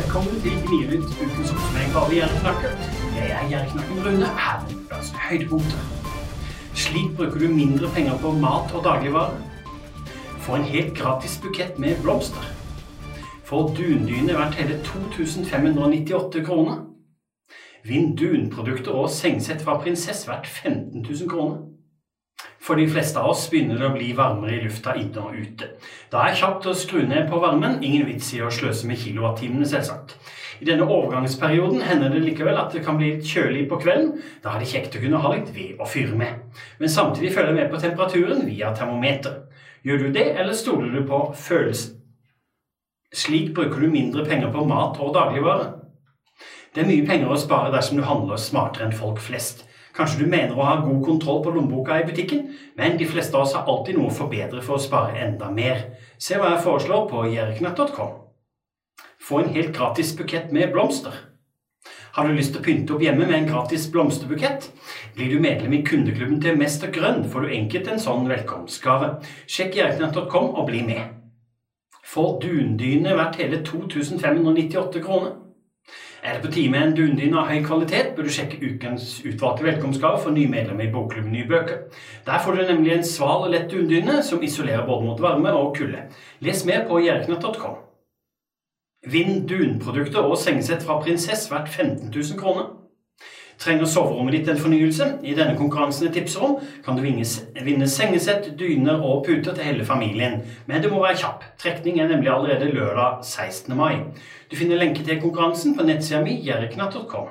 Velkommen til Gnirund, uten sånn som jeg bare gjerne Gjerdeknakken. Jeg er Gjerdeknakken Rune, her er ukas høydepunkter. Slik bruker du mindre penger på mat og dagligvarer. Få en helt gratis bukett med blomster. Få dundyne verdt hele 2598 kroner. Vinn dunprodukter og sengsett fra Prinsess verdt 15 000 kroner. For de fleste av oss begynner det å bli varmere i lufta inne og ute. Da er kjapt å skru ned på varmen. Ingen vits i å sløse med kilowattimene, selvsagt. I denne overgangsperioden hender det likevel at det kan bli litt kjølig på kvelden. Da er det kjekt å kunne ha litt ved å fyre med. Men samtidig følge med på temperaturen via termometer. Gjør du det, eller stoler du på følelsen? Slik bruker du mindre penger på mat og dagligvarer. Det er mye penger å spare dersom du handler smartere enn folk flest. Kanskje du mener å ha god kontroll på lommeboka i butikken, men de fleste av oss har alltid noe å forbedre for å spare enda mer. Se hva jeg foreslår på jerknett.com. Få en helt gratis bukett med blomster. Har du lyst til å pynte opp hjemme med en gratis blomsterbukett? Blir du medlem i kundeklubben til Mester Grønn, får du enkelt en sånn velkomstgave. Sjekk jerknett.com og bli med. Få dundyne verdt hele 2598 kroner. Er det på tide med en dundyne av høy kvalitet, bør du sjekke ukens utvalgte velkomstgave for nye medlemmer i Bokklubben Nye bøker. Der får du nemlig en sval og lett dundyne som isolerer både mot varme og kulde. Les mer på jerknatt.com. Vinn dunprodukter og sengesett fra Prinsess verdt 15 000 kroner. Trenger soverommet ditt en fornyelse? I denne konkurransen jeg tipser om, kan du vinne sengesett, dyner og puter til hele familien. Men du må være kjapp. Trekning er nemlig allerede lørdag 16. mai. Du finner lenke til konkurransen på nettsida mi jerknatt.com.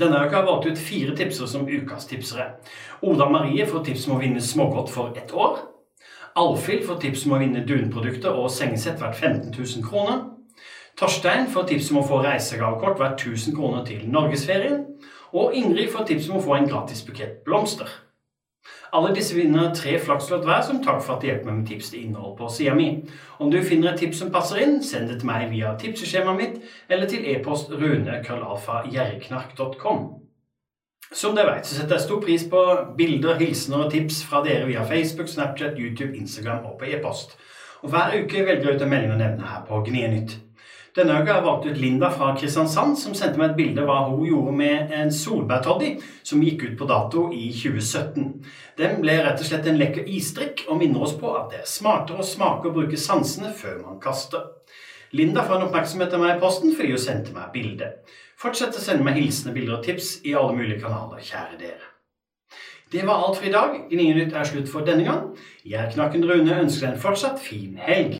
Denne uka har jeg valgt ut fire tipsere som ukas tipsere. Oda Marie får tips om å vinne smågodt for ett år. Alfhild får tips om å vinne dunprodukter og sengesett verdt 15 000 kroner. Torstein får tips om å få reisegavekort verdt 1000 kroner til norgesferien. Og Ingrid får tips om å få en gratis bukett blomster. Alle disse vinner tre flakslodd hver som takk for at de hjelper meg med tips til innhold på sida mi. Om du finner et tips som passer inn, send det til meg via tipseskjemaet mitt eller til e-post runekrøllalfa.gjerriknark.com. Som dere vet, så setter jeg stor pris på bilder, hilsener og tips fra dere via Facebook, Snapchat, YouTube, Instagram og på e-post. Og Hver uke velger jeg ut en melding å nevne her på Gnienytt. Denne uka har jeg valgt ut Linda fra Kristiansand, som sendte meg et bilde av hva hun gjorde med en solbærtoddy som gikk ut på dato i 2017. Den ble rett og slett en lekker isdrikk, og minner oss på at det er smartere å smake og bruke sansene før man kaster. Linda får en oppmerksomhet av meg i posten fordi hun sendte meg bilde. Fortsett å sende meg hilsener, bilder og tips i alle mulige kanaler, kjære dere. Det var alt for i dag. Gnienytt er slutt for denne gang. Jeg, Knakken Rune, ønsker deg en fortsatt fin helg.